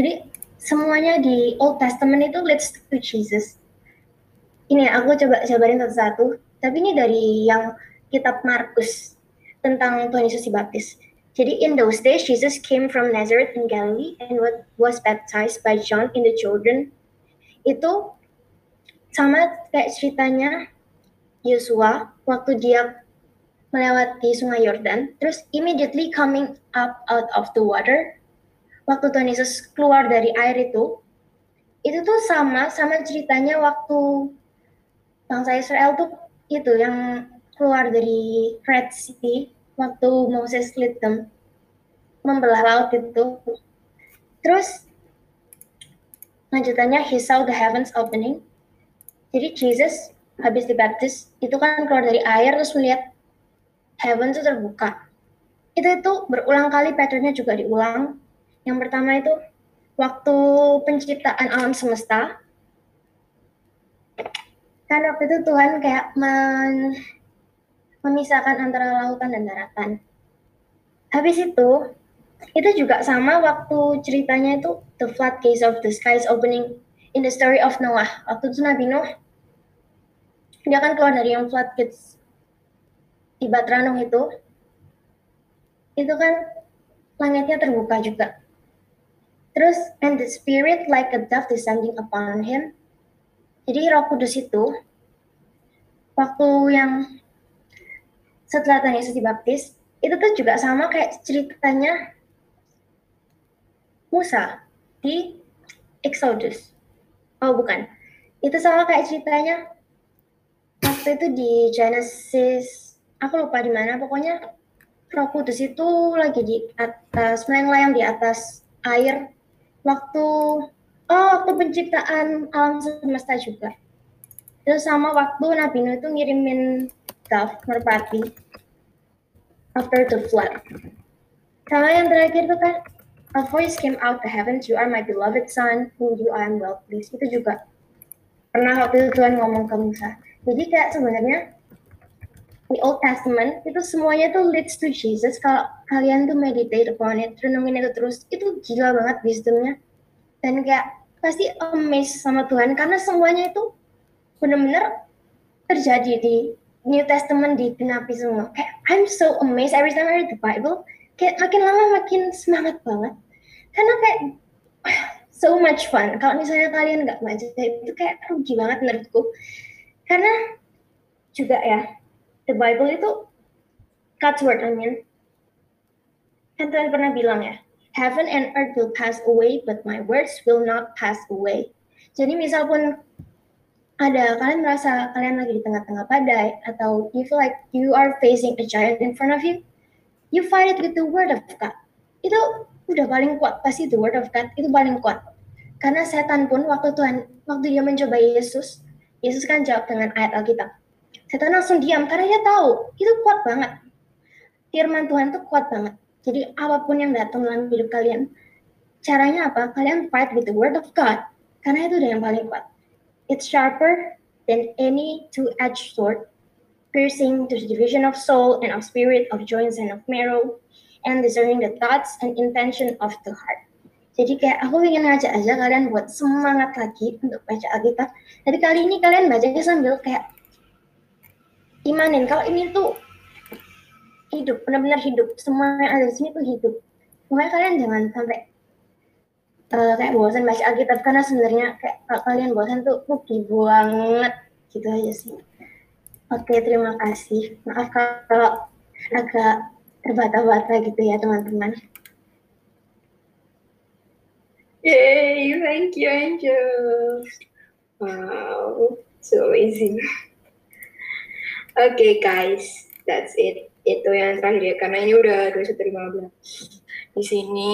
Jadi semuanya di Old Testament itu leads to Jesus. Ini ya, aku coba jabarin satu-satu. Tapi ini dari yang kitab Markus tentang Tuhan Yesus dibaptis. Jadi in those days Jesus came from Nazareth in Galilee and was baptized by John in the Jordan. Itu sama kayak ceritanya Yosua waktu dia melewati sungai Yordan, terus immediately coming up out of the water, waktu Tuhan Yesus keluar dari air itu, itu tuh sama sama ceritanya waktu bangsa Israel tuh itu yang keluar dari Red Sea waktu Moses lead them membelah laut itu. Terus lanjutannya he saw the heavens opening. Jadi Jesus habis dibaptis itu kan keluar dari air terus melihat heaven itu terbuka. Itu itu berulang kali patternnya juga diulang. Yang pertama itu waktu penciptaan alam semesta. Kan waktu itu Tuhan kayak men memisahkan antara lautan dan daratan. Habis itu, itu juga sama waktu ceritanya itu the floodgates of the skies opening in the story of Noah. Waktu itu Nabi Nuh, dia kan keluar dari yang floodgates di Batranung itu, itu kan langitnya terbuka juga. Terus, and the spirit like a dove descending upon him. Jadi roh kudus itu, waktu yang setelah Tuhan Yesus dibaptis, itu tuh juga sama kayak ceritanya Musa di Exodus. Oh bukan, itu sama kayak ceritanya waktu itu di Genesis aku lupa di mana pokoknya Roh Kudus itu lagi di atas melayang-layang di atas air waktu oh waktu penciptaan alam semesta juga. Itu sama waktu Nabi Nuh itu ngirimin dove merpati after the flood. Sama yang terakhir itu kan a voice came out the heavens you are my beloved son whom you I am well pleased. Itu juga pernah waktu itu Tuhan ngomong ke Musa. Jadi kayak sebenarnya di Old Testament itu semuanya tuh leads to Jesus. Kalau kalian tuh meditate upon it, renungin itu terus, itu gila banget wisdomnya. Dan kayak pasti amazed sama Tuhan karena semuanya itu benar-benar terjadi di New Testament di dikenapi semua. Kayak I'm so amazed every time I read the Bible. Kayak makin lama makin semangat banget. Karena kayak so much fun. Kalau misalnya kalian nggak baca itu kayak rugi banget menurutku. Karena juga ya the Bible itu God's word, I mean. Kan Tuhan pernah bilang ya, heaven and earth will pass away, but my words will not pass away. Jadi misal pun ada kalian merasa kalian lagi di tengah-tengah badai atau you feel like you are facing a giant in front of you, you fight it with the word of God. Itu udah paling kuat pasti the word of God itu paling kuat. Karena setan pun waktu Tuhan waktu dia mencoba Yesus, Yesus kan jawab dengan ayat Alkitab setan langsung diam karena dia tahu itu kuat banget. Firman Tuhan itu kuat banget. Jadi apa pun yang datang dalam hidup kalian caranya apa? Kalian fight with the word of God karena itu yang paling kuat. It's sharper than any two-edged sword piercing to the division of soul and of spirit of joints and of marrow and discerning the thoughts and intention of the heart. Jadi kayak aku ingin ngajak aja kalian buat semangat lagi untuk baca Alkitab. Jadi kali ini kalian bacanya sambil kayak imanin. Kalau ini tuh hidup benar-benar hidup. Semua yang ada di sini tuh hidup. Makanya kalian jangan sampai uh, kayak bosan baca Alkitab karena sebenarnya kayak kalau kalian bosan tuh rugi banget. Gitu aja sih. Oke terima kasih. Maaf kalau agak terbata-bata gitu ya teman-teman. Yay, thank you Angel. Wow, so amazing. Oke okay, guys, that's it. Itu yang terakhir ya, karena ini udah 21.15 di sini.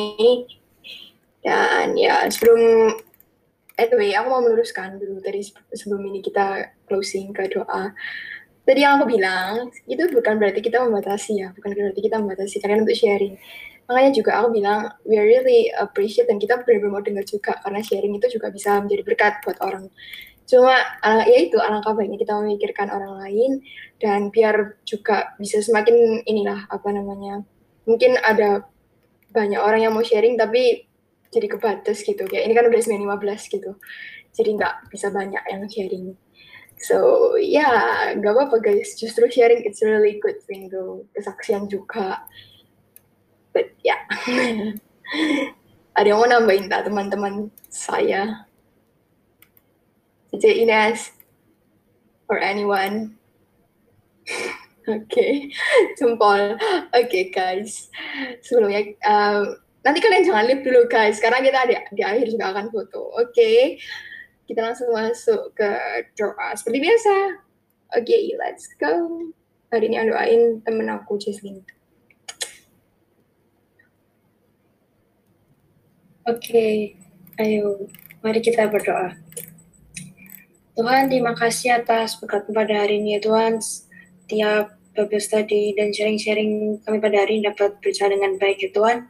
Dan ya, sebelum anyway, aku mau meluruskan dulu tadi sebelum ini kita closing ke doa. Tadi yang aku bilang, itu bukan berarti kita membatasi ya, bukan berarti kita membatasi kalian untuk sharing. Makanya juga aku bilang, we really appreciate dan kita benar-benar mau dengar juga, karena sharing itu juga bisa menjadi berkat buat orang cuma uh, ya itu alangkah baiknya kita memikirkan orang lain dan biar juga bisa semakin inilah apa namanya mungkin ada banyak orang yang mau sharing tapi jadi kebatas gitu. Kayak ini kan udah 15 gitu jadi nggak bisa banyak yang sharing. So ya yeah, nggak apa-apa guys. Justru sharing it's really good thing tuh kesaksian juga. But ya. Yeah. ada yang mau nambahin tak teman-teman saya Cici Ines or anyone Oke, okay. jempol. Oke okay, guys, sebelumnya um, nanti kalian jangan live dulu guys, karena kita di, di akhir juga akan foto. Oke, okay. kita langsung masuk ke doa seperti biasa. Oke, okay, let's go. Hari ini doain temen aku Jesslyn. Oke, okay. ayo mari kita berdoa. Tuhan, terima kasih atas berkat pada hari ini ya Tuhan. Tiap Bible study dan sharing-sharing kami pada hari ini dapat berjalan dengan baik ya Tuhan.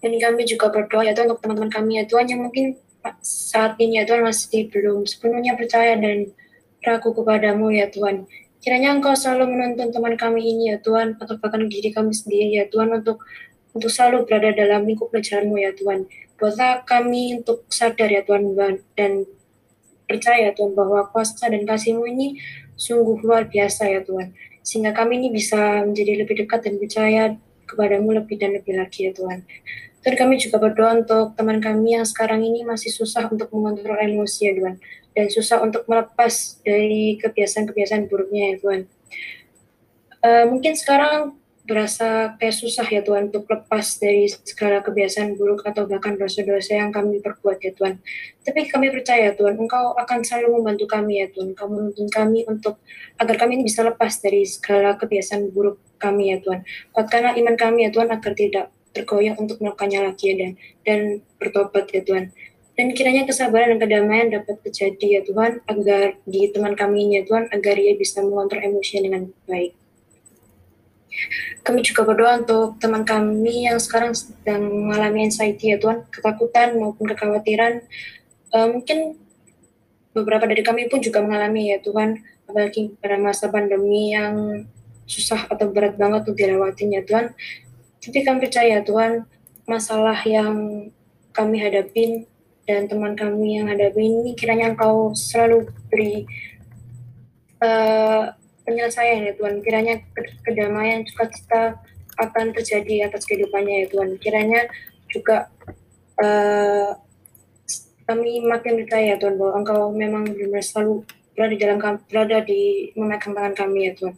Dan kami juga berdoa ya Tuhan untuk teman-teman kami ya Tuhan yang mungkin saat ini ya Tuhan masih belum sepenuhnya percaya dan ragu kepadamu ya Tuhan. Kiranya Engkau selalu menuntun teman kami ini ya Tuhan, atau bahkan diri kami sendiri ya Tuhan untuk untuk selalu berada dalam lingkup pelajaranmu ya Tuhan. Buatlah kami untuk sadar ya Tuhan dan percaya Tuhan bahwa kuasa dan kasihmu ini sungguh luar biasa ya Tuhan sehingga kami ini bisa menjadi lebih dekat dan percaya kepadamu lebih dan lebih lagi ya Tuhan. Dan kami juga berdoa untuk teman kami yang sekarang ini masih susah untuk mengontrol emosi ya Tuhan, dan susah untuk melepas dari kebiasaan-kebiasaan buruknya ya Tuhan. Uh, mungkin sekarang berasa kayak susah ya Tuhan untuk lepas dari segala kebiasaan buruk atau bahkan dosa-dosa yang kami perbuat ya Tuhan. Tapi kami percaya Tuhan, Engkau akan selalu membantu kami ya Tuhan. Engkau menuntun kami untuk agar kami bisa lepas dari segala kebiasaan buruk kami ya Tuhan. Kuatkanlah iman kami ya Tuhan agar tidak tergoyah untuk melakukannya lagi ya dan dan bertobat ya Tuhan. Dan kiranya kesabaran dan kedamaian dapat terjadi ya Tuhan agar di teman kami ya Tuhan agar ia bisa mengontrol emosinya dengan baik. Kami juga berdoa untuk teman kami yang sekarang sedang mengalami anxiety ya Tuhan, ketakutan maupun kekhawatiran. Uh, mungkin beberapa dari kami pun juga mengalami ya Tuhan, apalagi pada masa pandemi yang susah atau berat banget untuk dilewatin ya Tuhan. Tapi kami percaya Tuhan, masalah yang kami hadapin dan teman kami yang hadapi ini kiranya Engkau selalu beri uh, penyelesaian ya Tuhan. Kiranya kedamaian juga kita akan terjadi atas kehidupannya ya Tuhan. Kiranya juga uh, kami makin percaya ya Tuhan bahwa Engkau memang benar selalu berada di dalam berada di memegang tangan kami ya Tuhan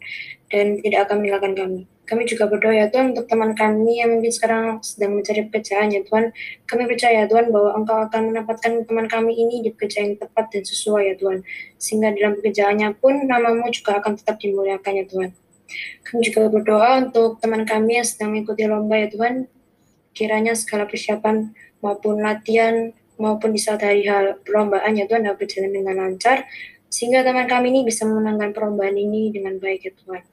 dan tidak akan meninggalkan kami. Kami juga berdoa ya Tuhan untuk teman kami yang mungkin sekarang sedang mencari pekerjaan ya Tuhan. Kami percaya Tuhan bahwa Engkau akan mendapatkan teman kami ini di pekerjaan yang tepat dan sesuai ya Tuhan. Sehingga dalam pekerjaannya pun namamu juga akan tetap dimuliakan ya Tuhan. Kami juga berdoa untuk teman kami yang sedang mengikuti lomba ya Tuhan. Kiranya segala persiapan maupun latihan maupun di saat hari hal perlombaan ya Tuhan dapat berjalan dengan lancar sehingga teman kami ini bisa memenangkan perlombaan ini dengan baik ya Tuhan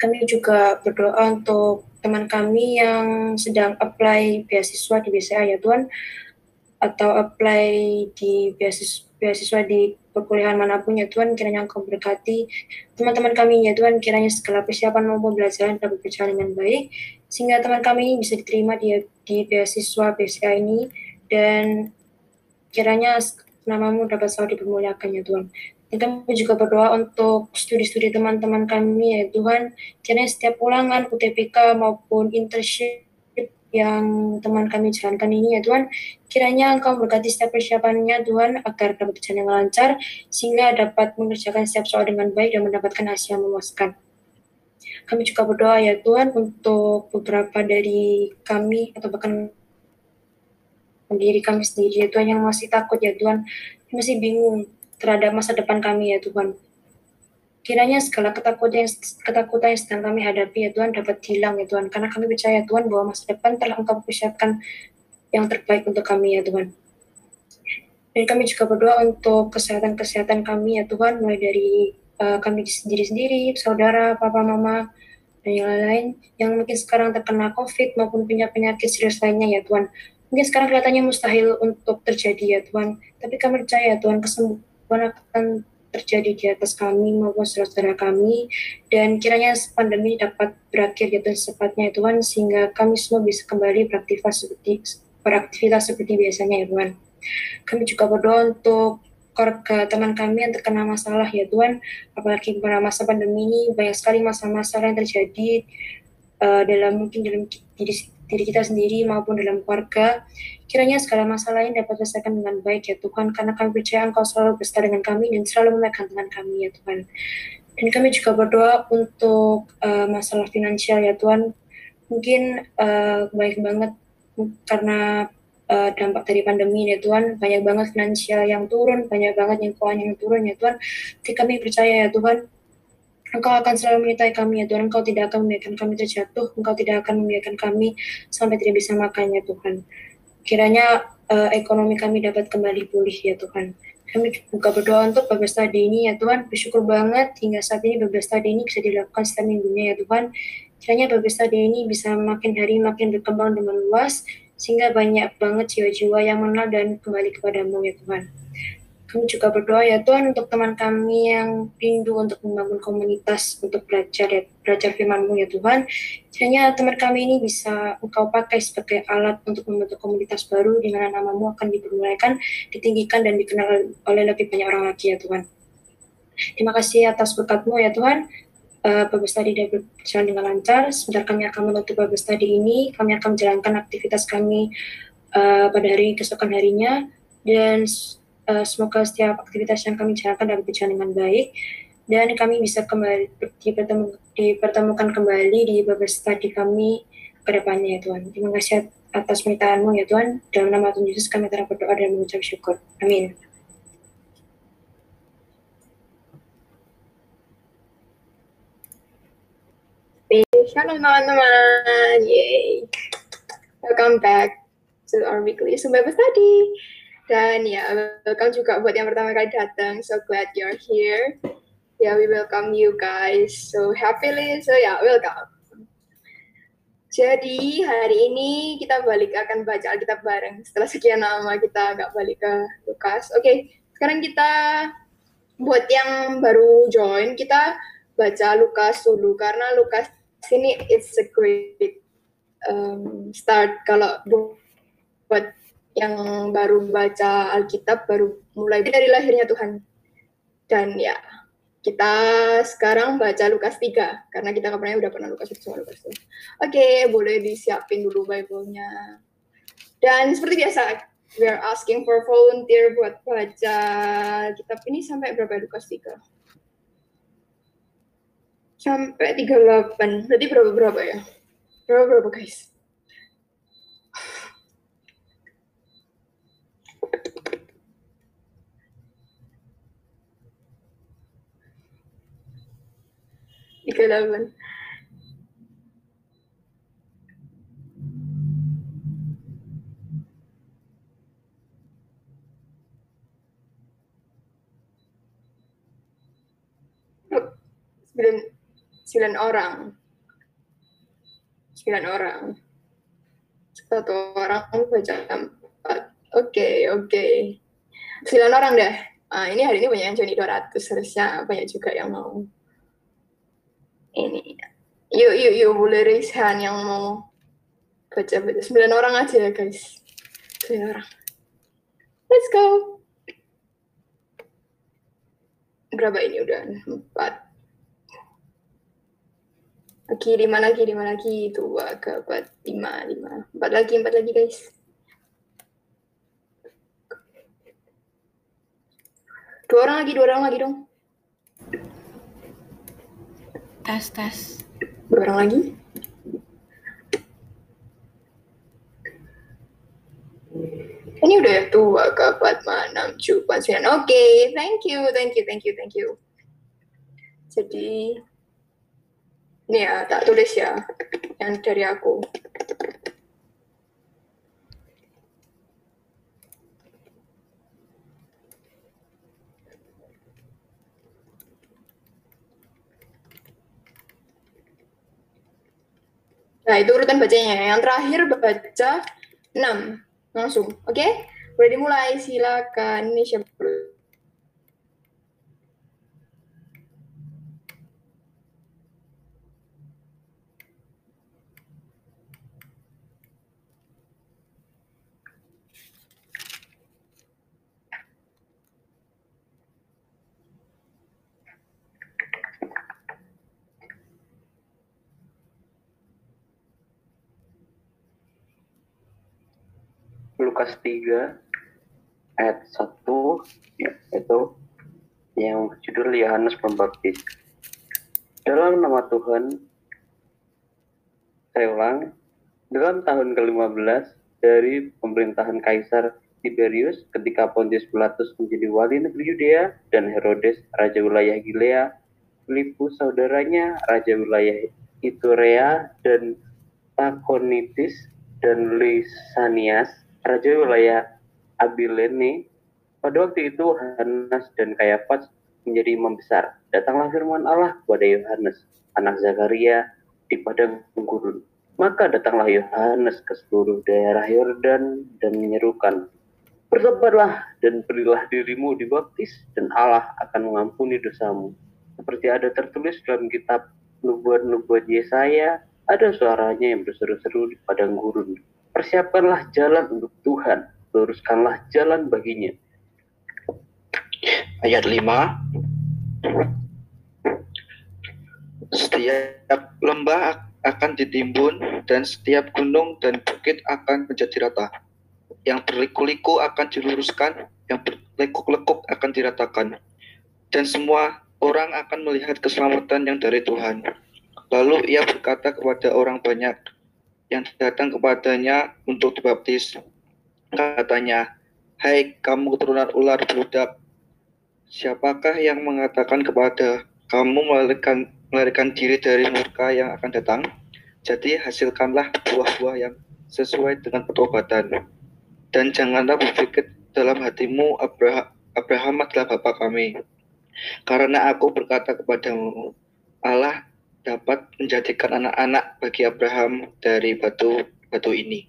kami juga berdoa untuk teman kami yang sedang apply beasiswa di BCA ya Tuhan atau apply di beasiswa, beasiswa di perkuliahan mana pun ya Tuhan kiranya Engkau berkati teman-teman kami ya Tuhan kiranya segala persiapan maupun pembelajaran dapat berjalan dengan baik sehingga teman kami bisa diterima di, di beasiswa BCA ini. Dan kiranya namamu dapat selalu dipermuliakan ya Tuhan kita juga berdoa untuk studi-studi teman-teman kami ya Tuhan. Kiranya setiap ulangan UTPK maupun internship yang teman kami jalankan ini ya Tuhan, kiranya Engkau berkati setiap persiapannya Tuhan agar dapat berjalan dengan lancar sehingga dapat mengerjakan setiap soal dengan baik dan mendapatkan hasil yang memuaskan. Kami juga berdoa ya Tuhan untuk beberapa dari kami atau bahkan diri kami sendiri ya Tuhan yang masih takut ya Tuhan, masih bingung terhadap masa depan kami ya Tuhan. Kiranya segala ketakutan yang, ketakutan yang sedang kami hadapi ya Tuhan dapat hilang ya Tuhan. Karena kami percaya Tuhan bahwa masa depan telah Engkau persiapkan yang terbaik untuk kami ya Tuhan. Dan kami juga berdoa untuk kesehatan-kesehatan kami ya Tuhan, mulai dari uh, kami sendiri-sendiri, saudara, papa, mama, dan yang lain-lain yang mungkin sekarang terkena COVID maupun punya penyakit serius lainnya ya Tuhan. Mungkin sekarang kelihatannya mustahil untuk terjadi ya Tuhan, tapi kami percaya Tuhan kesembuhan akan terjadi di atas kami maupun saudara-saudara kami dan kiranya pandemi dapat berakhir gitu secepatnya ya Tuhan sehingga kami semua bisa kembali beraktivitas seperti beraktivitas seperti biasanya ya Tuhan. Kami juga berdoa untuk keluarga teman kami yang terkena masalah ya Tuhan, apalagi pada masa pandemi ini banyak sekali masalah-masalah yang terjadi uh, dalam mungkin dalam diri, diri kita sendiri maupun dalam keluarga. Kiranya segala masalah ini dapat diselesaikan dengan baik ya Tuhan, karena kami percaya Engkau selalu bersama dengan kami dan selalu memegang tangan kami ya Tuhan. Dan kami juga berdoa untuk uh, masalah finansial ya Tuhan. Mungkin uh, baik banget karena uh, dampak dari pandemi ya Tuhan banyak banget finansial yang turun banyak banget yang keuangan yang turun ya Tuhan tapi kami percaya ya Tuhan Engkau akan selalu menyertai kami ya Tuhan Engkau tidak akan membiarkan kami terjatuh Engkau tidak akan membiarkan kami sampai tidak bisa makan ya Tuhan kiranya uh, ekonomi kami dapat kembali pulih ya Tuhan. Kami juga berdoa untuk Bapak Studi ini ya Tuhan. Bersyukur banget hingga saat ini Bapak Studi ini bisa dilakukan setiap minggunya ya Tuhan. Kiranya Bapak Studi ini bisa makin hari makin berkembang dengan luas sehingga banyak banget jiwa-jiwa yang mengenal dan kembali kepadamu ya Tuhan. Kami juga berdoa ya Tuhan untuk teman kami yang rindu untuk membangun komunitas untuk belajar ya, belajar firman-Mu ya Tuhan. Kiranya teman kami ini bisa Engkau pakai sebagai alat untuk membentuk komunitas baru di mana namamu akan dipermuliakan, ditinggikan dan dikenal oleh lebih banyak orang lagi ya Tuhan. Terima kasih atas berkat-Mu ya Tuhan uh, Babes Tadi dapat berjalan dengan lancar. Sebentar kami akan menutup Babes Tadi ini, kami akan menjalankan aktivitas kami uh, pada hari keesokan harinya dan uh, semoga setiap aktivitas yang kami jalankan dapat berjalan dengan baik dan kami bisa kembali dipertemu, dipertemukan kembali di Babes Tadi kami ke depannya ya Tuhan. Terima kasih atas permintaanmu ya Tuhan. Dalam nama Tuhan Yesus kami telah berdoa dan mengucap syukur. Amin. Shalom teman-teman, yay! Welcome back to our weekly Sumber Study. Dan ya, welcome juga buat yang pertama kali datang. So glad you're here. Yeah, we welcome you guys so happily. So ya, yeah, welcome. Jadi hari ini kita balik akan baca Alkitab bareng. Setelah sekian lama kita nggak balik ke Lukas. Oke, okay, sekarang kita buat yang baru join kita baca Lukas dulu karena Lukas sini it's a great um, start kalau buat yang baru baca Alkitab baru mulai dari lahirnya Tuhan dan ya kita sekarang baca Lukas 3 karena kita kemarin udah pernah Lukas 1 sama Lukas 2 oke boleh disiapin dulu Bible-nya dan seperti biasa we are asking for volunteer buat baca kitab ini sampai berapa Lukas 3 sampai 38. Berarti berapa berapa ya? Berapa berapa guys? Tiga delapan. Sembilan sembilan orang. Sembilan orang. Satu orang baca empat. Oke okay, oke. Okay. sembilan orang deh uh, ini hari ini banyak yang jadi 200 harusnya. Banyak juga yang mau ini. Yuk yuk yuk boleh raise hand yang mau baca baca sembilan orang aja ya guys. Sembilan orang. Let's go. Berapa ini? Udah empat. Lagi lima lagi lima lagi. Dua ke empat lima lima. Empat lagi empat lagi guys. Dua orang lagi dua orang lagi dong tes tes dua orang lagi? Ini udah dua ke empat enam tujuh sembilan oke thank you thank you thank you thank you. Jadi ini ya, tak tulis ya, yang dari aku. Nah, itu urutan bacanya. Yang terakhir baca 6. Langsung. Oke? Okay? Boleh dimulai. Silakan. Ini siapa Lukas 3 ayat 1 ya, itu yang judul Yohanes Pembaptis. Dalam nama Tuhan, saya ulang, dalam tahun ke-15 dari pemerintahan Kaisar Tiberius ketika Pontius Pilatus menjadi wali negeri Yudea dan Herodes raja wilayah Gilea, Filipus saudaranya raja wilayah Iturea dan Takonitis dan Lisanias raja wilayah Abilene. Pada waktu itu Hanas dan Kayafas menjadi imam besar. Datanglah firman Allah kepada Yohanes, anak Zakaria di padang gurun. Maka datanglah Yohanes ke seluruh daerah Yordan dan menyerukan, Bertobatlah dan berilah dirimu dibaptis dan Allah akan mengampuni dosamu. Seperti ada tertulis dalam kitab nubuat-nubuat Yesaya, ada suaranya yang berseru-seru di padang gurun. Persiapkanlah jalan untuk Tuhan, luruskanlah jalan baginya. Ayat 5 Setiap lembah akan ditimbun dan setiap gunung dan bukit akan menjadi rata yang berliku-liku akan diluruskan, yang berlekuk-lekuk akan diratakan. Dan semua orang akan melihat keselamatan yang dari Tuhan. Lalu ia berkata kepada orang banyak yang datang kepadanya untuk dibaptis. Katanya, Hai kamu keturunan ular beludak, siapakah yang mengatakan kepada kamu melarikan, melarikan diri dari murka yang akan datang? Jadi hasilkanlah buah-buah yang sesuai dengan pertobatan dan janganlah berpikir dalam hatimu Abraham, Abraham adalah bapa kami. Karena aku berkata kepadamu, Allah dapat menjadikan anak-anak bagi Abraham dari batu-batu ini.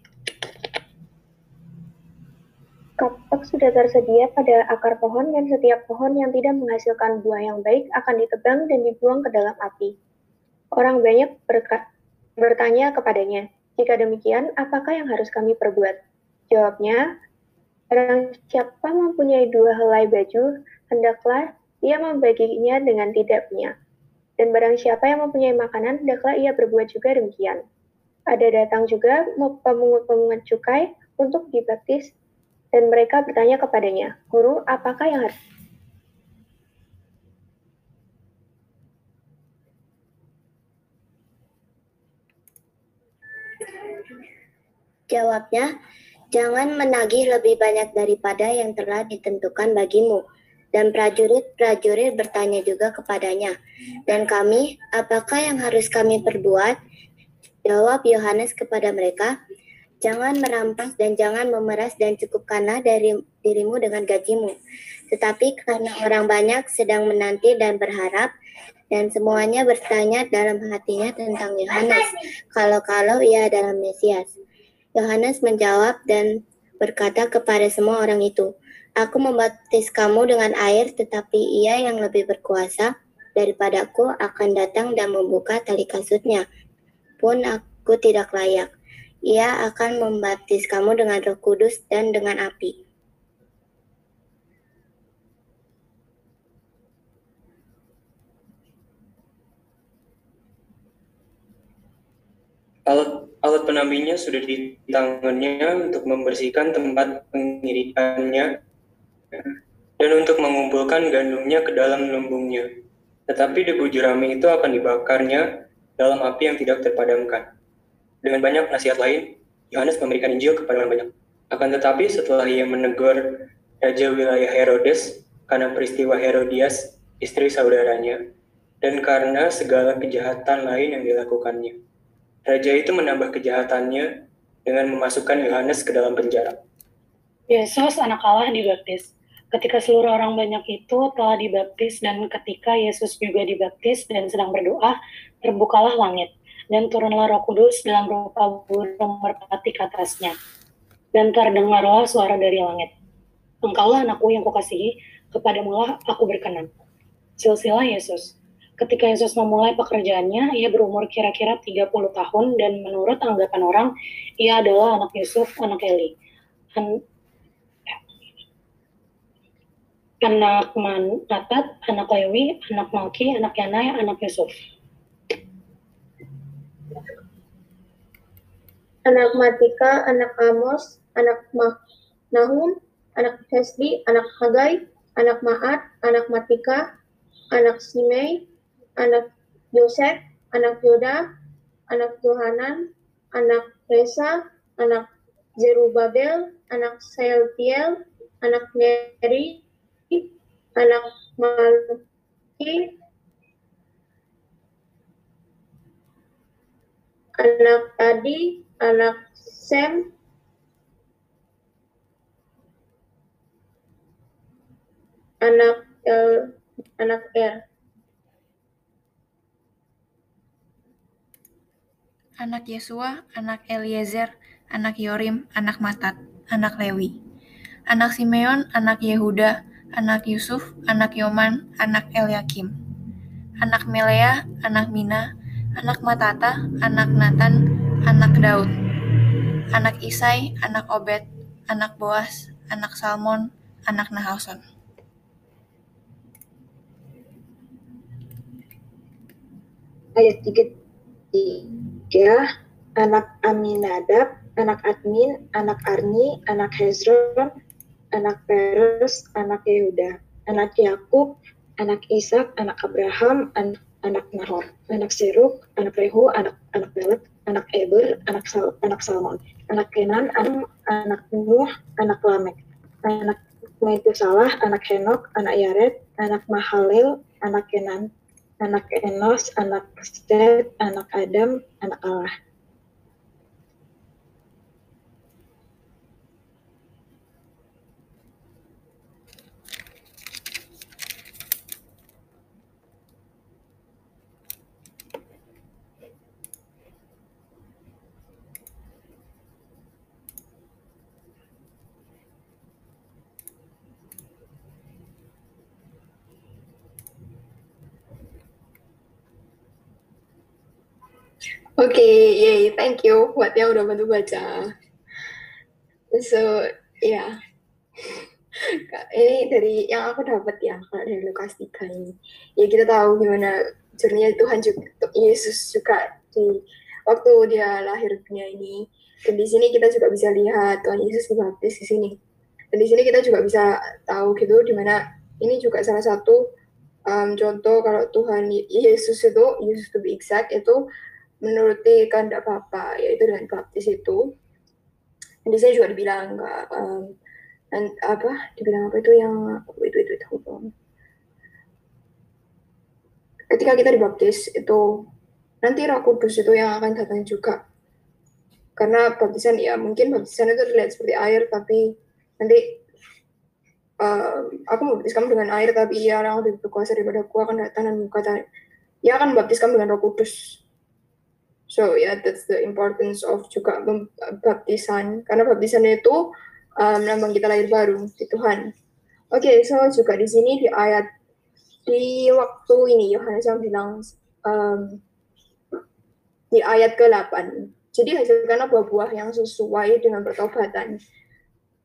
Kapak sudah tersedia pada akar pohon dan setiap pohon yang tidak menghasilkan buah yang baik akan ditebang dan dibuang ke dalam api. Orang banyak bertanya kepadanya, jika demikian, apakah yang harus kami perbuat? Jawabnya, barang siapa mempunyai dua helai baju, hendaklah ia membaginya dengan tidak punya. Dan barang siapa yang mempunyai makanan, hendaklah ia berbuat juga demikian. Ada datang juga pemungut-pemungut cukai untuk dibaptis, dan mereka bertanya kepadanya, Guru, apakah yang harus Jawabnya, Jangan menagih lebih banyak daripada yang telah ditentukan bagimu. Dan prajurit-prajurit bertanya juga kepadanya, "Dan kami, apakah yang harus kami perbuat?" Jawab Yohanes kepada mereka, "Jangan merampas dan jangan memeras dan cukupkanlah dari dirimu dengan gajimu. Tetapi karena orang banyak sedang menanti dan berharap, dan semuanya bertanya dalam hatinya tentang Yohanes, kalau-kalau ia adalah Mesias. Yohanes menjawab dan berkata kepada semua orang itu, Aku membaptis kamu dengan air, tetapi ia yang lebih berkuasa daripadaku akan datang dan membuka tali kasutnya. Pun aku tidak layak. Ia akan membaptis kamu dengan roh kudus dan dengan api. Alat alat penampinya sudah di tangannya untuk membersihkan tempat pengirikannya dan untuk mengumpulkan gandumnya ke dalam lumbungnya. Tetapi debu jerami itu akan dibakarnya dalam api yang tidak terpadamkan. Dengan banyak nasihat lain, Yohanes memberikan Injil kepada orang banyak. Akan tetapi setelah ia menegur Raja wilayah Herodes karena peristiwa Herodias, istri saudaranya, dan karena segala kejahatan lain yang dilakukannya. Raja itu menambah kejahatannya dengan memasukkan Yohanes ke dalam penjara. Yesus anak Allah dibaptis. Ketika seluruh orang banyak itu telah dibaptis dan ketika Yesus juga dibaptis dan sedang berdoa, terbukalah langit dan turunlah Roh Kudus dalam rupa burung merpati ke atasnya. Dan terdengarlah suara dari langit. Engkaulah anakku yang kukasihi, kepadamulah aku berkenan. Silsilah Yesus. Ketika Yesus memulai pekerjaannya, ia berumur kira-kira 30 tahun dan menurut anggapan orang, ia adalah anak Yusuf, anak Eli. Anak Manatat, anak Lewi, anak Malki, anak Yanai, anak Yusuf. anak Matika, anak Amos, anak Ma Nahum, anak Hesli, anak Hagai, anak Maat, anak Matika, anak Simei, anak Yosef, anak Yoda, anak Yohanan, anak Resa, anak Zerubabel, anak Sealtiel, anak Neri, anak Malki, anak Adi, anak Sem, anak El, anak Er. anak Yesua, anak Eliezer, anak Yorim, anak Matat, anak Lewi, anak Simeon, anak Yehuda, anak Yusuf, anak Yoman, anak Eliakim, anak Melea, anak Mina, anak Matata, anak Nathan, anak Daud, anak Isai, anak Obed, anak Boas, anak Salmon, anak Nahason. Ayat 3, tiga, anak Aminadab, anak Admin, anak Arni, anak Hezron, anak Peres, anak Yehuda, anak Yakub, anak Ishak, anak Abraham, anak, anak Nahor, anak Seruk, anak Rehu, anak anak Pelet, anak Eber, anak Sal, anak Salmon, anak Kenan, anak anak Nuh, anak Lamek, anak Metusalah, anak Henok, anak Yared, anak Mahalel, anak Kenan, anak Enos, anak Seth, anak Adam, anak Allah. Oke, okay, yay, thank you buat yang udah bantu baca. So, ya. Yeah. ini dari yang aku dapat ya, kalau dari Lukas 3 ini. Ya kita tahu gimana journey Tuhan juga, Yesus juga di waktu dia lahir dunia ini. Dan di sini kita juga bisa lihat Tuhan Yesus dibaptis di sini. Dan di sini kita juga bisa tahu gitu di mana ini juga salah satu um, contoh kalau Tuhan Yesus itu, Yesus to be exact, itu menuruti kehendak Bapa yaitu dengan baptis itu. Dan di sini juga dibilang um, dan apa dibilang apa itu yang itu itu itu, itu. ketika kita dibaptis itu nanti Roh Kudus itu yang akan datang juga karena baptisan ya mungkin baptisan itu terlihat seperti air tapi nanti uh, aku membaptis kamu dengan air tapi ia yang lebih berkuasa daripada aku akan datang dan berkata ia akan membaptis kamu dengan Roh Kudus So yeah, that's the importance of juga baptisan karena baptisan itu um, kita lahir baru di Tuhan. Oke, okay, so juga di sini di ayat di waktu ini Yohanes yang bilang um, di ayat ke-8. Jadi hasilkanlah buah-buah yang sesuai dengan pertobatan.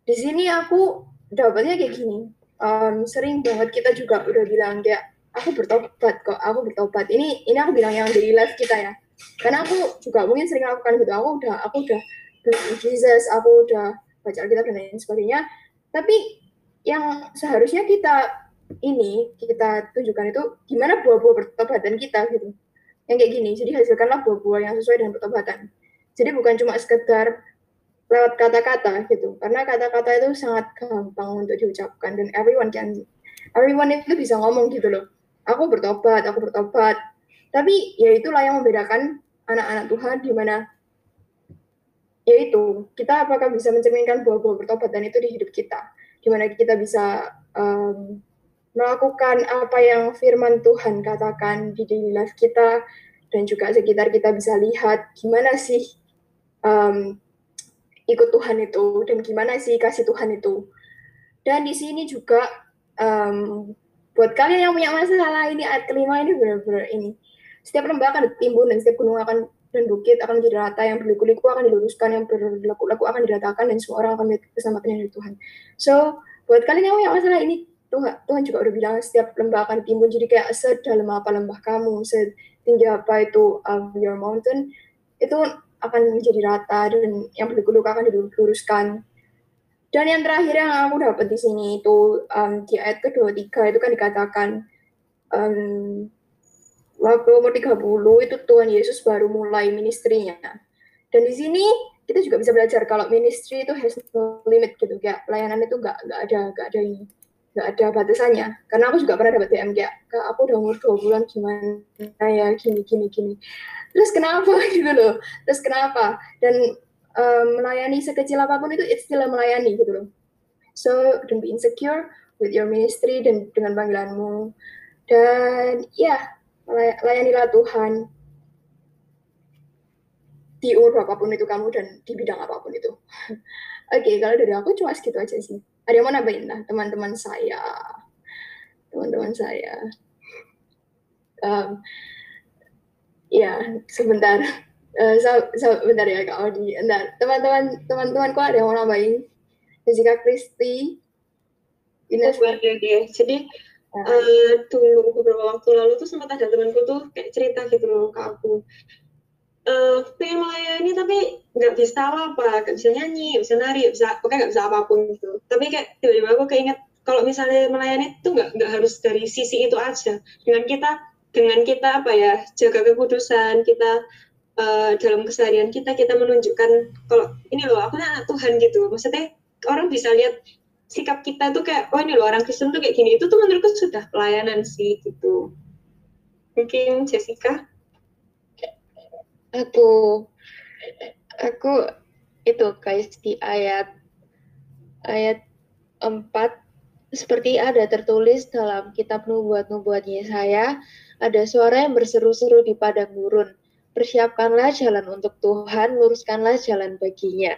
Di sini aku dapatnya kayak gini. Um, sering banget kita juga udah bilang kayak aku bertobat kok, aku bertobat. Ini ini aku bilang yang daily life kita ya karena aku juga mungkin sering lakukan gitu. Aku udah aku udah Jesus aku udah baca Alkitab dan lain sebagainya. Tapi yang seharusnya kita ini kita tunjukkan itu gimana buah-buah pertobatan kita gitu. Yang kayak gini jadi hasilkanlah buah-buah yang sesuai dengan pertobatan. Jadi bukan cuma sekedar lewat kata-kata gitu. Karena kata-kata itu sangat gampang untuk diucapkan dan everyone can everyone itu bisa ngomong gitu loh. Aku bertobat aku bertobat tapi ya itulah yang membedakan anak-anak Tuhan di mana yaitu kita apakah bisa mencerminkan buah-buah pertobatan itu di hidup kita, di mana kita bisa um, melakukan apa yang firman Tuhan katakan di daily life kita dan juga sekitar kita bisa lihat gimana sih um, ikut Tuhan itu dan gimana sih kasih Tuhan itu. Dan di sini juga um, buat kalian yang punya masalah ini ayat kelima ini benar-benar ini setiap lembah akan ditimbun dan setiap gunung akan dan bukit akan menjadi rata, yang berliku-liku akan diluruskan, yang berlaku-laku akan diratakan, dan semua orang akan melihat keselamatan dari Tuhan. So, buat kalian yang punya masalah ini, Tuhan, Tuhan juga udah bilang setiap lembah akan ditimbun, jadi kayak sedalam apa lembah kamu, setinggi apa itu um, your mountain, itu akan menjadi rata dan yang berluka-luka akan diluruskan. Dan yang terakhir yang aku dapat di sini itu um, di ayat kedua tiga itu kan dikatakan um, waktu umur 30 itu Tuhan Yesus baru mulai ministrinya. Dan di sini kita juga bisa belajar kalau ministry itu has no limit gitu kayak pelayanan itu gak, gak ada gak ada ini nggak ada batasannya. Karena aku juga pernah dapat DM kayak kak aku udah umur dua bulan gimana ya gini gini gini. Terus kenapa gitu loh terus kenapa? Dan um, melayani sekecil apa pun itu it's still melayani gitu loh. So don't be insecure with your ministry dan dengan panggilanmu. Dan ya layanilah Tuhan di umur apa pun itu kamu dan di bidang apa pun itu. Oke okay, kalau dari aku cuma segitu aja sih. Ada yang mau nambahin? Lah teman-teman saya. Teman-teman saya. Um, ya sebentar. Uh, sebentar ya kak Odi entar teman-teman teman-temanku ada yang mau nambahin? Jessica Christy Ines? Jadi uh, dulu beberapa waktu lalu tuh sempat ada temanku tuh kayak cerita gitu loh ke aku. Uh, pengen melayani tapi nggak bisa apa nggak bisa nyanyi bisa nari bisa pokoknya nggak bisa apa pun gitu. Tapi kayak tiba-tiba aku keinget kalau misalnya melayani itu nggak nggak harus dari sisi itu aja. Dengan kita dengan kita apa ya jaga kekudusan kita uh, dalam keseharian kita kita menunjukkan kalau ini loh aku anak Tuhan gitu maksudnya orang bisa lihat sikap kita tuh kayak oh ini loh orang Kristen tuh kayak gini. Itu tuh menurutku sudah pelayanan sih gitu. Mungkin Jessica? Aku aku itu guys di ayat ayat 4 seperti ada tertulis dalam kitab nubuat-nubuat Yesaya ada suara yang berseru-seru di padang gurun. Persiapkanlah jalan untuk Tuhan luruskanlah jalan baginya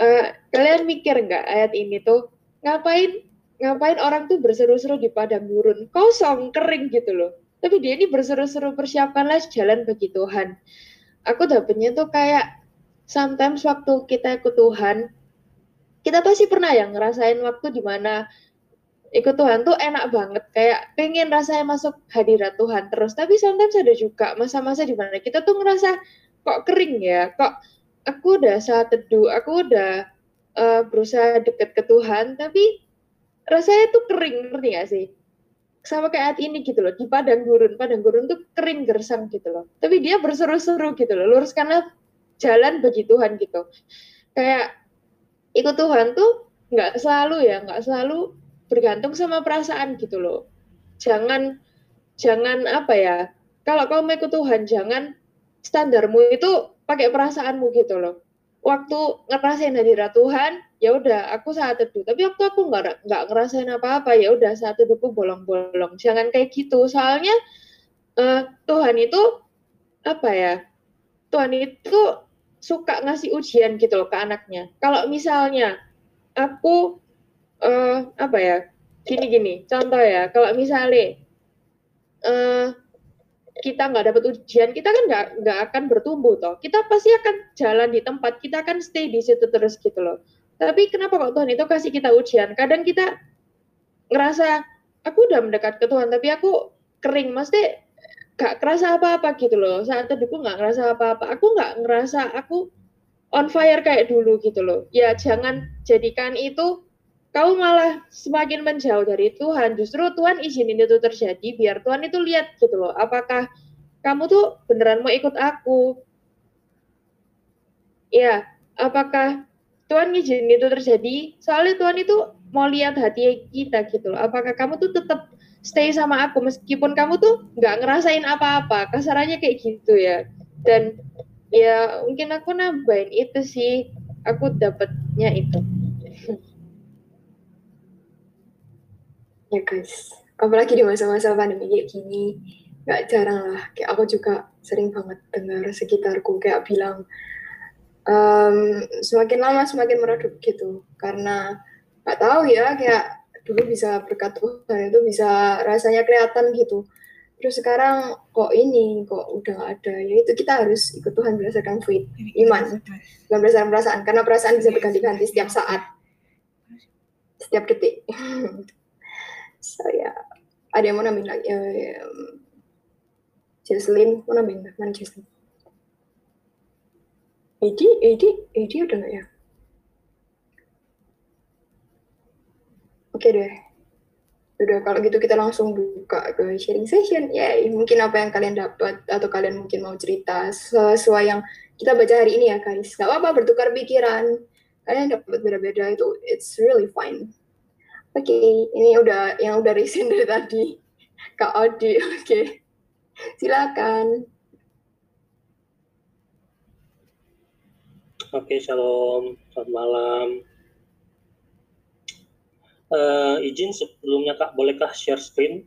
uh, kalian mikir nggak ayat ini tuh ngapain ngapain orang tuh berseru-seru di padang gurun? Kosong kering gitu loh. Tapi dia ini berseru-seru persiapkanlah jalan bagi Tuhan. Aku dapetnya tuh kayak sometimes waktu kita ikut Tuhan, kita pasti pernah ya ngerasain waktu di mana ikut Tuhan tuh enak banget, kayak pengen rasanya masuk hadirat Tuhan terus. Tapi sometimes ada juga masa-masa di mana kita tuh ngerasa kok kering ya, kok aku udah saat teduh, aku udah uh, berusaha deket ke Tuhan, tapi rasanya tuh kering, ngerti gak sih? sama kayak ini gitu loh di padang gurun. Padang gurun tuh kering gersang gitu loh. Tapi dia berseru-seru gitu loh luruskanlah jalan bagi Tuhan gitu. Kayak ikut Tuhan tuh nggak selalu ya nggak selalu bergantung sama perasaan gitu loh. Jangan jangan apa ya kalau kamu ikut Tuhan jangan standarmu itu pakai perasaanmu gitu loh. Waktu ngerasain hadirat Tuhan ya udah aku saat teduh. Tapi waktu aku nggak nggak ngerasain apa-apa ya udah saat teduhku bolong-bolong. Jangan kayak gitu. Soalnya uh, Tuhan itu apa ya Tuhan itu suka ngasih ujian gitu loh ke anaknya. Kalau misalnya aku uh, apa ya gini-gini contoh ya. Kalau misalnya uh, kita nggak dapat ujian, kita kan nggak nggak akan bertumbuh toh. Kita pasti akan jalan di tempat, kita akan stay di situ terus gitu loh. Tapi kenapa kok Tuhan itu kasih kita ujian? Kadang kita ngerasa aku udah mendekat ke Tuhan, tapi aku kering, mesti gak kerasa apa-apa gitu loh. Saat teduhku nggak ngerasa apa-apa. Aku nggak ngerasa aku on fire kayak dulu gitu loh. Ya jangan jadikan itu kau malah semakin menjauh dari Tuhan. Justru Tuhan izinin itu terjadi biar Tuhan itu lihat gitu loh. Apakah kamu tuh beneran mau ikut aku? Ya, apakah Tuhan izinin itu terjadi? Soalnya Tuhan itu mau lihat hati kita gitu loh. Apakah kamu tuh tetap stay sama aku meskipun kamu tuh nggak ngerasain apa-apa. Kasarannya kayak gitu ya. Dan ya mungkin aku nambahin itu sih. Aku dapatnya itu. Ya guys. Apalagi di masa-masa pandemi kayak gini nggak jarang lah. Kayak aku juga sering banget dengar sekitarku kayak bilang um, semakin lama semakin meredup gitu. Karena nggak tahu ya kayak dulu bisa berkat Tuhan itu bisa rasanya kelihatan gitu. Terus sekarang kok ini kok udah gak ada? Ya itu kita harus ikut Tuhan berdasarkan faith. Iman. bukan berdasarkan perasaan karena perasaan bisa berganti-ganti setiap saat. Setiap detik saya ada yang mau nambahin lagi uh, Jocelyn mau nambahin mana Jocelyn Edi, Edi, Edi udah nggak ya? Oke deh. Udah kalau gitu kita langsung buka ke sharing session. Ya, mungkin apa yang kalian dapat atau kalian mungkin mau cerita sesuai yang kita baca hari ini ya guys. Gak apa-apa bertukar pikiran. Kalian dapat beda-beda itu it's really fine. Oke, okay, ini udah yang udah recent dari tadi. Kak Odi, oke. Okay. Silakan. Oke, okay, shalom. Selamat malam. Uh, izin sebelumnya Kak, bolehkah share screen?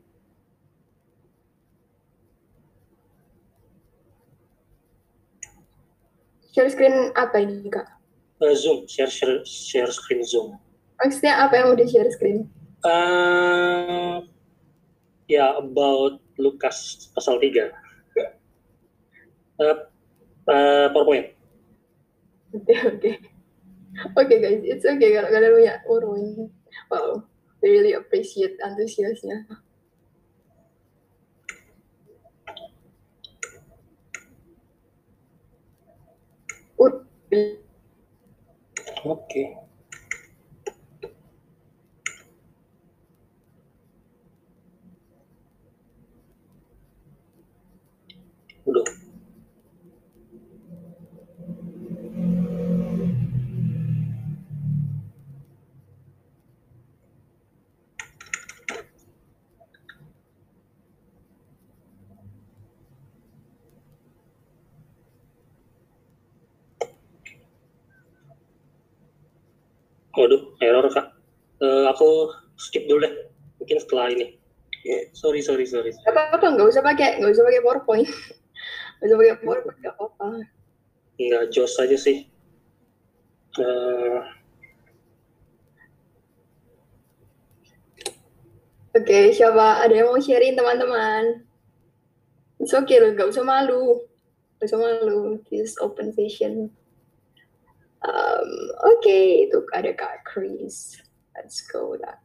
Share screen apa ini Kak? Uh, Zoom, share, share share screen Zoom. Maksudnya apa yang udah share screen? Uh, ya, yeah, about Lukas pasal 3. Uh, uh, PowerPoint. Oke, okay, oke. Okay. Oke okay, guys, it's okay kalau kalian punya PowerPoint. Wow, I really appreciate antusiasnya. Oke. Okay. Waduh, error kak. Uh, aku skip dulu deh. Mungkin setelah ini. Yeah. Sorry, sorry, sorry. Gak apa-apa, nggak usah pakai, nggak usah pakai PowerPoint. Nggak usah pakai PowerPoint, nggak apa-apa. Nggak jos aja sih. Uh... Oke, okay, siapa ada yang mau sharing teman-teman? It's okay loh, nggak usah malu. Nggak usah malu. This open session. Um, Oke, okay, itu ada Kak Chris. Let's go that.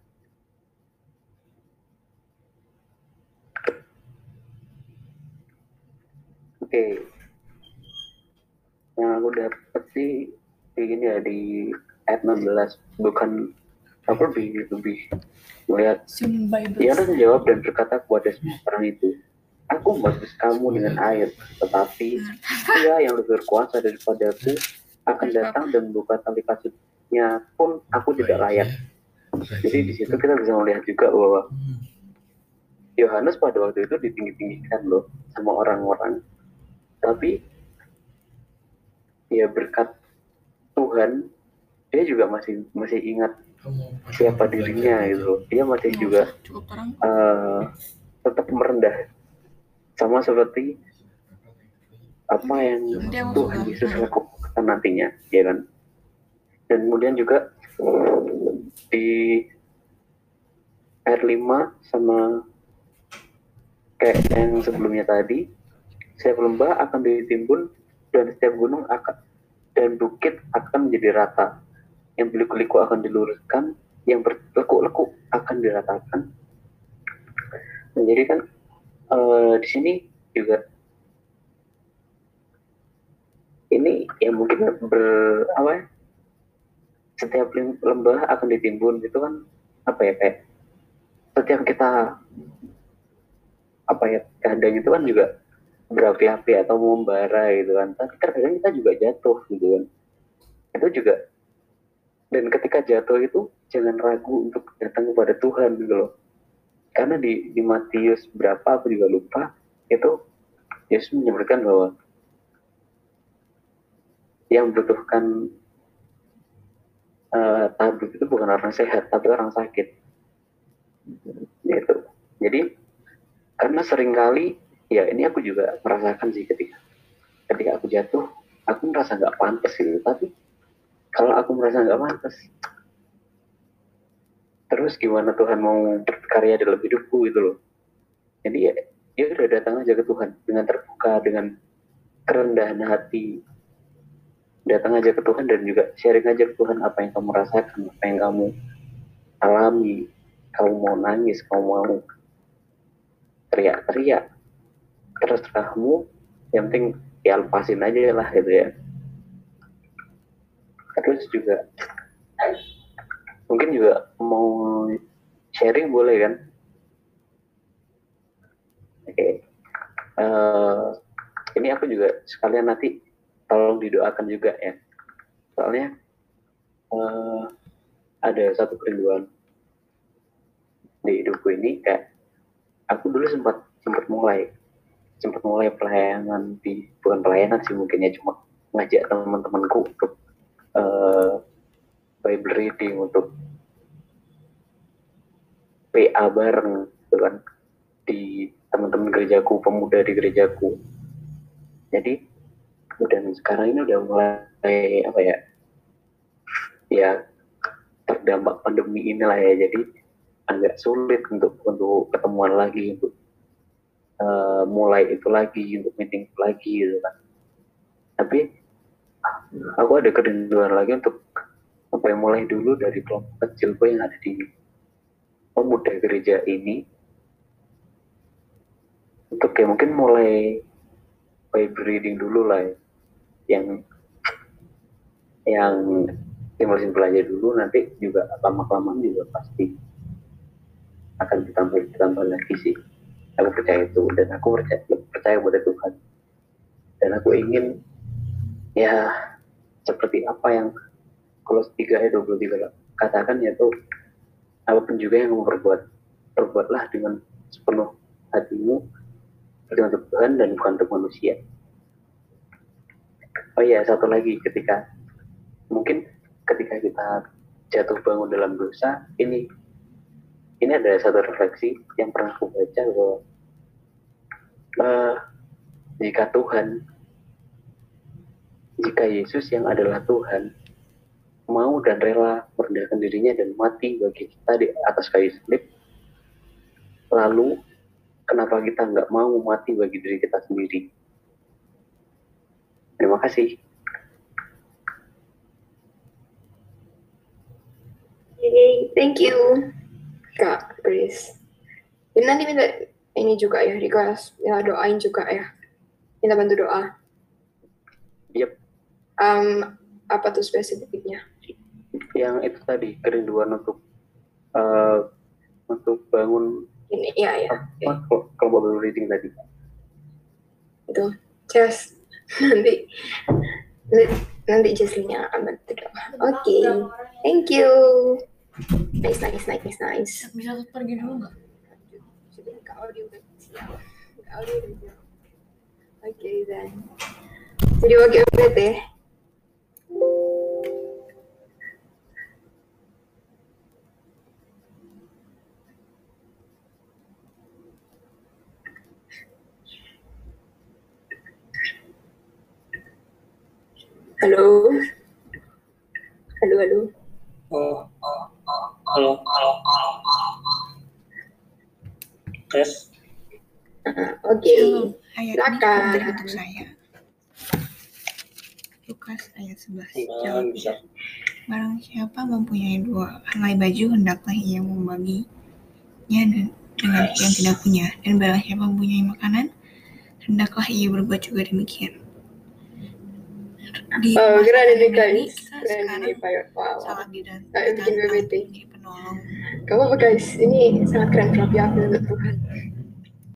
Oke. Okay. Yang aku dapat sih begini ya di ayat 16 bukan aku lebih lebih melihat dia harus menjawab dan berkata kepada semua orang itu aku membaptis kamu dengan air tetapi dia yang lebih berkuasa daripada aku akan datang dan buka tali kasutnya pun aku tidak layak. Jadi di situ kita bisa melihat juga bahwa Yohanes pada waktu itu ditinggi-tinggikan loh sama orang-orang. Tapi ya berkat Tuhan dia juga masih masih ingat siapa dirinya gitu. Dia masih juga uh, tetap merendah. Sama seperti apa yang Tuhan Yesus lakukan nantinya ya kan? Dan kemudian juga di r 5 sama kayak yang sebelumnya tadi setiap lembah akan ditimbun dan setiap gunung akan dan bukit akan menjadi rata. Yang beliku-liku akan diluruskan yang berlekuk-lekuk akan diratakan. Menjadi kan uh, di sini juga ini ya mungkin ber apa ya setiap lembah akan ditimbun gitu kan apa ya kayak setiap kita apa ya keadaannya itu kan juga berapi-api atau membara gitu kan. Tapi kadang kita juga jatuh gitu kan. Itu juga dan ketika jatuh itu jangan ragu untuk datang kepada Tuhan gitu loh. Karena di di Matius berapa aku juga lupa itu Yesus menyebutkan bahwa yang membutuhkan uh, tabib itu bukan orang sehat tapi orang sakit. Gitu. Jadi karena sering kali ya ini aku juga merasakan sih ketika ketika aku jatuh aku merasa nggak pantas gitu. Tapi kalau aku merasa nggak pantas terus gimana Tuhan mau berkarya dalam hidupku gitu loh. Jadi ya ya udah datang aja ke Tuhan dengan terbuka dengan kerendahan hati datang aja ke Tuhan dan juga sharing aja ke Tuhan apa yang kamu rasakan, apa yang kamu alami, kamu mau nangis, kamu mau teriak-teriak, terus kamu yang penting ya lepasin aja lah gitu ya. terus juga mungkin juga mau sharing boleh kan oke Eh, ini aku juga sekalian nanti tolong didoakan juga ya. Soalnya eh, ada satu kerinduan di hidupku ini kayak aku dulu sempat sempat mulai sempat mulai pelayanan di bukan pelayanan sih mungkin ya cuma ngajak teman-temanku untuk eh, Bible reading untuk PA bareng gitu kan di teman-teman gerejaku pemuda di gerejaku. Jadi dan sekarang ini udah mulai apa ya ya terdampak pandemi inilah ya. Jadi agak sulit untuk untuk ketemuan lagi untuk eh, mulai itu lagi untuk meeting lagi gitu kan. Tapi aku ada kerinduan lagi untuk apa mulai dulu dari kelompok kecilku yang ada di pemuda gereja ini. Untuk kayak mungkin mulai Bible reading dulu lah ya. Yang yang simpel simpel aja dulu nanti juga lama kelamaan juga pasti akan ditambah ditambah lagi sih. Aku percaya itu dan aku percaya percaya pada Tuhan. Dan aku ingin ya seperti apa yang kalau 3 ayat 23 katakan yaitu apa pun juga yang kamu perbuat perbuatlah dengan sepenuh hatimu untuk Tuhan dan bukan untuk manusia oh iya satu lagi ketika mungkin ketika kita jatuh bangun dalam dosa ini ini ada satu refleksi yang pernah aku baca bahwa eh, jika Tuhan jika Yesus yang adalah Tuhan mau dan rela merendahkan dirinya dan mati bagi kita di atas kayu salib lalu kenapa kita nggak mau mati bagi diri kita sendiri terima kasih Yay, thank you, Kak Chris. Ini nanti minta ini juga ya, request, ya doain juga ya. Minta bantu doa. Yep. Um, apa tuh spesifiknya? yang itu tadi kerinduan untuk eh, untuk bangun Ini, ya ya. apa kalau kalau baru reading tadi Itu, just nanti nanti, akan bantu doa. Oke, thank you. Nice, nice, nice, nice. Bisa pergi dulu nggak? Kak Audi udah siap. Oke, then. Jadi Halo. Halo, halo. Oh, halo, halo. Tes. Oke. Shalom. Ayat ini Silakan. untuk saya. Lukas ayat 11. Nah, Jawab. Barang siapa mempunyai dua helai baju, hendaklah ia membaginya dan dengan yang tidak punya. Dan barang siapa mempunyai makanan, hendaklah ia berbuat juga demikian. Di Oh, masa keren ini pandemi, guys. sekarang Pak. Wow. sangat Kayak bikin BBT. penolong. Apa-apa guys, ini sangat keren terapi aku untuk Tuhan.